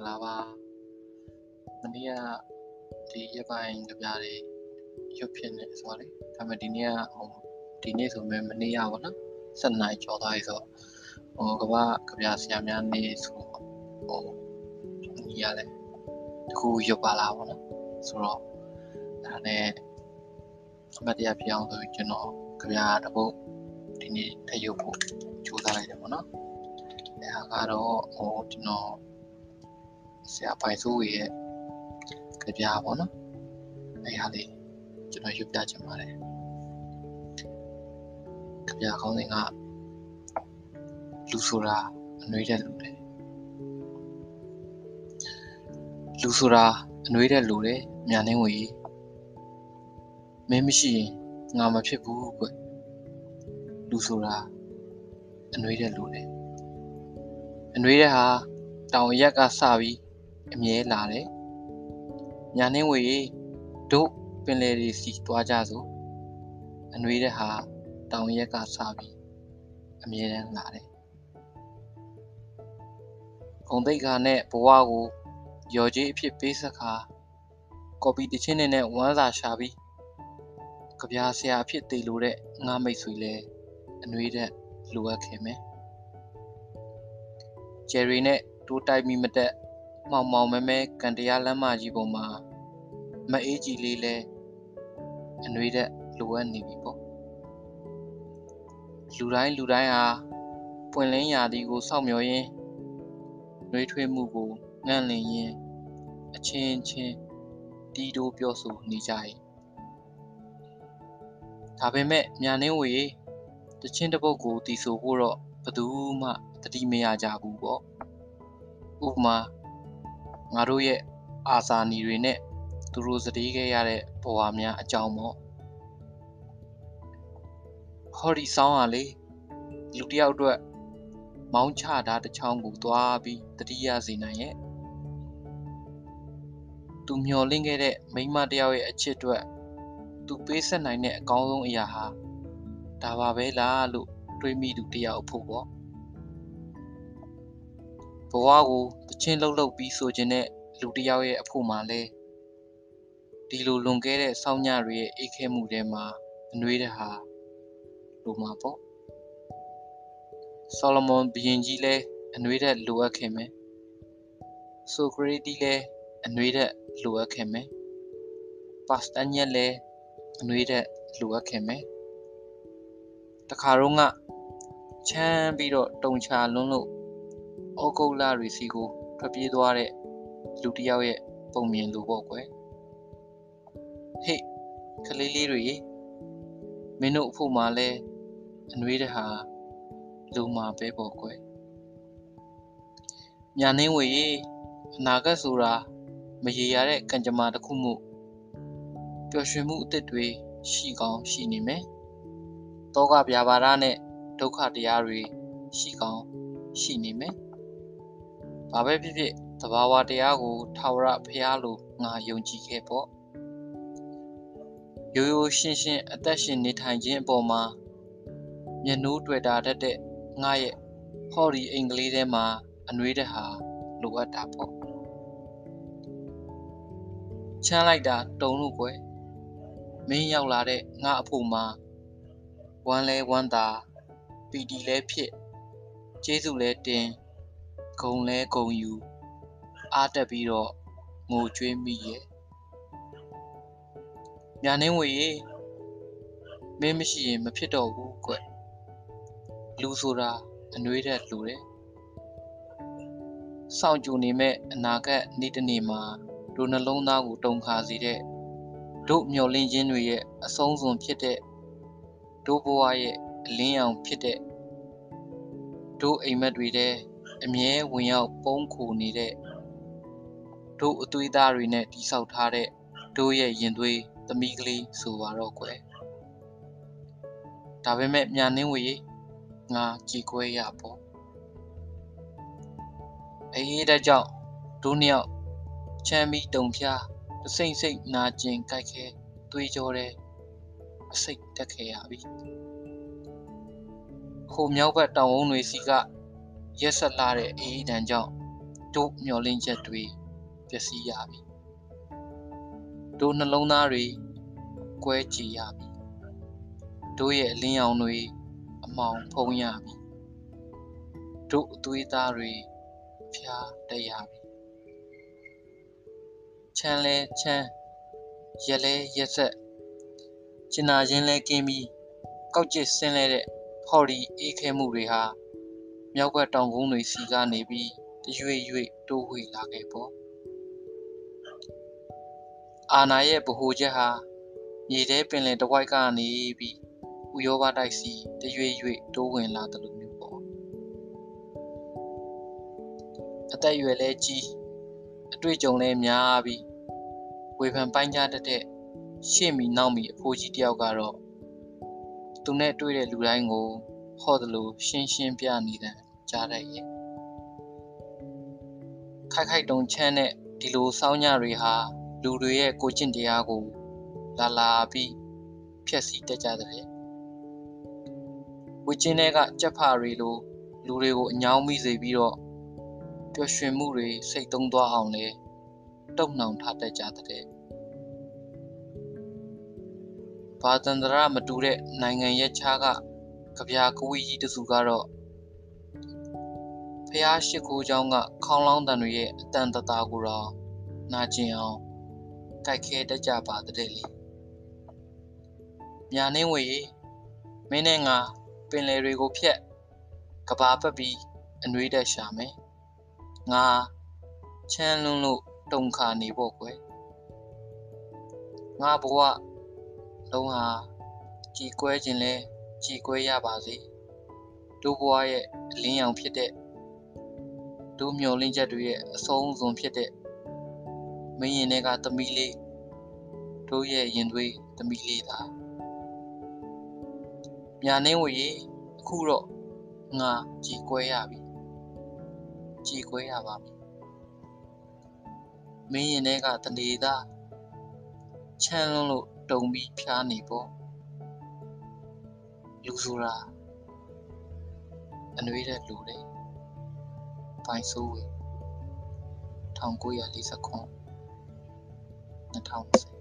္ဂလာပါမနေ့ကဒီရပိုင်းကြပြတွေရွတ်ဖြစ်နေဆိုတော့လေဒါပေမဲ့ဒီနေ့ကဟိုဒီနေ့ဆိုရင်မနေ့ရပါတော့7နိုင်ကျော်သွားပြီဆိုတော့ဟိုကဘာကြပြဆရာများနေဆိုဟိုညီရလဲတခုရွတ်ပါလားပေါ့နော်ဆိုတော့ဒါနဲ့အမတ်တရားပြောင်းဆိုပြီးကျွန်တော်ကြပြတပုတ်ဒီနေ့ထပ်ရွတ်ဖို့ကြိုးစားလိုက်တယ်ပေါ့နော်အဲဟာကတော့ဟိုကျွန်တော် ဆရာပိုင်စိုးရဲ့ကြပြပေါ့နော်အဲဟာလေးကျွန်တော်ရွတ်ပြချင်ပါတယ်ကြပြခေါင်းစဉ်ကလူဆိုတာအနှွေးတဲ့လူတယ်လူဆိုတာအနှွေးတဲ့လူတယ်မြန်နှင်းဝေမင်းမရှိရင်ငါမဖြစ်ဘူးကွလူဆိုတာအနှွေးတဲ့လူတယ်အနှွေးတဲ့ဟာတောင်ရက်ကစပြီး အမြဲလာတယ်ညာနှင်းဝေတို့ပင်လယ်တွေစီတွားကြစို့အနှွေးတဲ့ဟာတောင်ရက်ကစပြီးအမြဲတမ်းလာတယ်ဂုံတိတ်ခါနဲ့ဘဝကိုရော်ကြီးအဖြစ်ပေးဆက်ခါကော်ပီတချင်းနဲ့ဝမ်းစာရှာပြီးကြပြားဆရာအဖြစ်တည်လို့တဲ့ငါမိတ်ဆွေလဲအနှွေးတဲ့လိုအပ်ခင်မယ်ဂျယ်ရီနဲ့တိုးတိုက်မိမတက် မောင်မောင်မဲမဲကန်တရားလမ်းမကြီးပေါ်မှာမအေးကြီးလေးလဲအနှွေးတဲ့လိုအပ်နေပြီပေါ့လူတိုင်းလူတိုင်းဟာပွင့်လင်းရာသီကိုစောင့်မျှော်ရင်းနှွေးထွေးမှုကိုငန့်လင်ရင်းအချင်းချင်းတီးတိုးပြောဆိုနေကြ၏ဒါပေမဲ့မြန်နှင်းဝေတချင်းတစ်ပုတ်ကိုတီးဆိုဖို့တော့ဘယ်သူမှတတိမရကြဘူးပေါ့ဥပမာ ငါတို့ရဲ့အာဇာနည်တွေနဲ့သူတို့စတေးခဲ့ရတဲ့ဘဝများအကြောင်းပေါ့ဟောဒီဆောင်းဟာလေလူတယောက်အတွက်မောင်းချတာတစ်ချောင်းကိုသွားပြီးတတိယစေနိုင်ရဲ့သူမျောလင့်ခဲ့တဲ့မိန်းမတယောက်ရဲ့အချစ်အတွက်သူပေးဆက်နိုင်တဲ့အကောင်းဆုံးအရာဟာဒါပါပဲလားလို့တွေးမိသူတယောက်ဖို့ပေါ့ ဘဝကိုတချင်းလှုပ်လှုပ်ပြီးဆိုခြင်းတဲ့လူတယောက်ရဲ့အဖို့မှာလဲဒီလိုလွန်ခဲ့တဲ့စောင်းညတွေရဲ့အိတ်ခဲမှုထဲမှာအနှွေးတဲ့ဟာလိုမှာပေါ့ဆောလမွန်ဘုရင်ကြီးလဲအနှွေးတဲ့လိုအပ်ခင်မယ်ဆိုကရေတီလဲအနှွေးတဲ့လိုအပ်ခင်မယ်ပါစတညက်လဲအနှွေးတဲ့လိုအပ်ခင်မယ်တခါတော့ကချမ်းပြီးတော့တုံချလွန်းလို့ ဩဂုတ်လရီစီကိုထွက်ပြေးသွားတဲ့လူတစ်ယောက်ရဲ့ပုံမြင်လိုပေါ့ကွယ်ဟေ့ကလေးလေးတွေမင်းတို့အဖို့မှာလဲအနှွေးတဲ့ဟာလူမှာပဲပေါ့ကွယ်ညာနှင်းဝေအနာဂတ်ဆိုတာမရေရတဲ့ကံကြမ္မာတစ်ခုမှုပျော်ရွှင်မှုအသစ်တွေရှိကောင်းရှိနေမယ်တောကဗျာပါဒနဲ့ဒုက္ခတရားတွေရှိကောင်းရှိနေမယ် ဘာပဲဖြစ်ဖြစ်သဘာဝတရားကိုထာဝရဘုရားလိုငါယုံကြည်ခဲ့ပေါ့ရိုးရိုးရှင်းရှင်းအသက်ရှင်နေထိုင်ခြင်းအပေါ်မှာမျက်နှိုးတွေ့တာတတ်တဲ့ငါရဲ့ဟော်ဒီအင်္ဂလိပ်ထဲမှာအနှွေးတဲ့ဟာလိုအပ်တာပေါ့ချမ်းလိုက်တာတုံလို့ကွယ်မင်းရောက်လာတဲ့ငါအဖို့မှာဝမ်းလဲဝမ်းသာပီတီလဲဖြစ်ကျေးဇူးလဲတင် ဂုံလဲဂုံယူအားတက်ပြီးတော့ငိုကြွေးမိရဲ့ညာနှင်းဝေရေမင်းမရှိရင်မဖြစ်တော့ဘူးကွလူဆိုတာအနှွေးတဲ့လူတယ်စောင့်ကြိုနေမဲ့အနာဂတ်နေ့တစ်နေ့မှာတို့နှလုံးသားကိုတုန်ခါစေတဲ့တို့မျောလင်းခြင်းတွေရဲ့အဆုံးစွန်ဖြစ်တဲ့တို့ဘဝရဲ့အလင်းရောင်ဖြစ်တဲ့တို့အိမ်မက်တွေတဲ့ အမြဲဝင်ရောက်ပုံးခိုနေတဲ့တို့အသွေးသားတွေနဲ့တိဆောက်ထားတဲ့တို့ရဲ့ရင်သွေးသမီးကလေးဆိုပါတော့ကွယ်ဒါပေမဲ့မြန်နှင်းဝေငါကြည်ခွဲရပေါ့အေးတဲ့ကြောင့်တို့နှစ်ယောက်ချမ်းပြီးတုံဖျားတစိမ့်စိမ့်နာကျင်ကြိုက်ခဲသွေးကြောတဲ့အစိတ်တက်ခဲ့ရပြီခိုမြောက်ဘက်တောင်ဝုန်းတွေစီက ရက်ဆက်လာတဲ့အေးဒဏ်ကြောင့်တို့မျောလင်းချက်တွေပျက်စီးရပြီတို့နှလုံးသားတွေကွဲကြည်ရပြီတို့ရဲ့အလင်းရောင်တွေအမောင်ဖုံးရပြီတို့အသွေးသားတွေဖျားတက်ရပြီချမ်းလဲချမ်းရက်လဲရက်ဆက်ကျင်နာခြင်းလဲကင်းပြီးကောက်ကျစ်ဆင်းလဲတဲ့ဟော်ဒီအေးခဲမှုတွေဟာ မြောက်ကတောင်ကုန်းတွေစီကနေပြီးတရွေ့ရွေ့တိုးဝှေ့လာခဲ့ပေါ့အာနာရဲ့ဗဟိုချက်ဟာမြေထဲပင်လယ်တဝိုက်ကနေပြီးဥရောပတိုက်စီတရွေ့ရွေ့တိုးဝင်လာတယ်လို့မျိုးပေါ့အသက်အရွယ်လဲကြီးအတွေ့အကြုံလဲများပြီးဝေဖန်ပိုင်းခြားတတ်တဲ့ရှေ့မီနောက်မီအဖိုးကြီးတယောက်ကတော့သူနဲ့တွေ့တဲ့လူတိုင်းကို ဟော့တယ်လို့ရှင်းရှင်းပြနေတဲ့ကြားတတ်ရဲ့ခိုက်ခိုက်တုံချမ်းတဲ့ဒီလိုစောင်းညတွေဟာလူတွေရဲ့ကိုကျင့်တရားကိုလာလာပြီးဖျက်ဆီးတတ်ကြတဲ့ဝိကျင်းတွေကကြက်ဖတွေလိုလူတွေကိုအညောင်းမိစေပြီးတော့ပျော်ရွှင်မှုတွေစိတ်သုံးသွားအောင်လဲတုံ့နှောင်ထားတတ်ကြတဲ့ဘာတန္တရမတူတဲ့နိုင်ငံရဲ့ခြားက ကြပြာကဝီကြီးတစုကတော့ဖះရှိခိုးเจ้าကခေါင်းလောင်းတန်တွေရဲ့အတန်တတာကိုတော့နာကျင်အောင်ကြိုက်ခဲတတ်ကြပါတဲ့လေညာနှင်းဝေမင်းနဲ့ငါပင်လယ်တွေကိုဖြတ်ကဘာပတ်ပြီးအနှွေးတက်ရှာမယ်ငါချမ်းလွန်းလို့တုံခါနေဖို့ကွယ်ငါဘဝလုံးဟာကြည်ကွဲခြင်းလဲ ကြည်ကွဲရပါစေတို့ဘဝရဲ့အလင်းရောင်ဖြစ်တဲ့တို့မျောလင်းချက်တွေရဲ့အဆုံးစွန်ဖြစ်တဲ့မင်းရင်တွေကသမီးလေးတို့ရဲ့ရင်သွေးသမီးလေးသာညာနှင်းဝေအခုတော့ငါကြည်ကွဲရပြီကြည်ကွဲရပါပြီမင်းရင်တွေကတနေသားချမ်းလွန်းလို့တုံပြီးဖျားနေပေါ့ လူဆိုတာအနှွေးတဲ့လူတွေပိုင်းစိုးဝေ1949 2020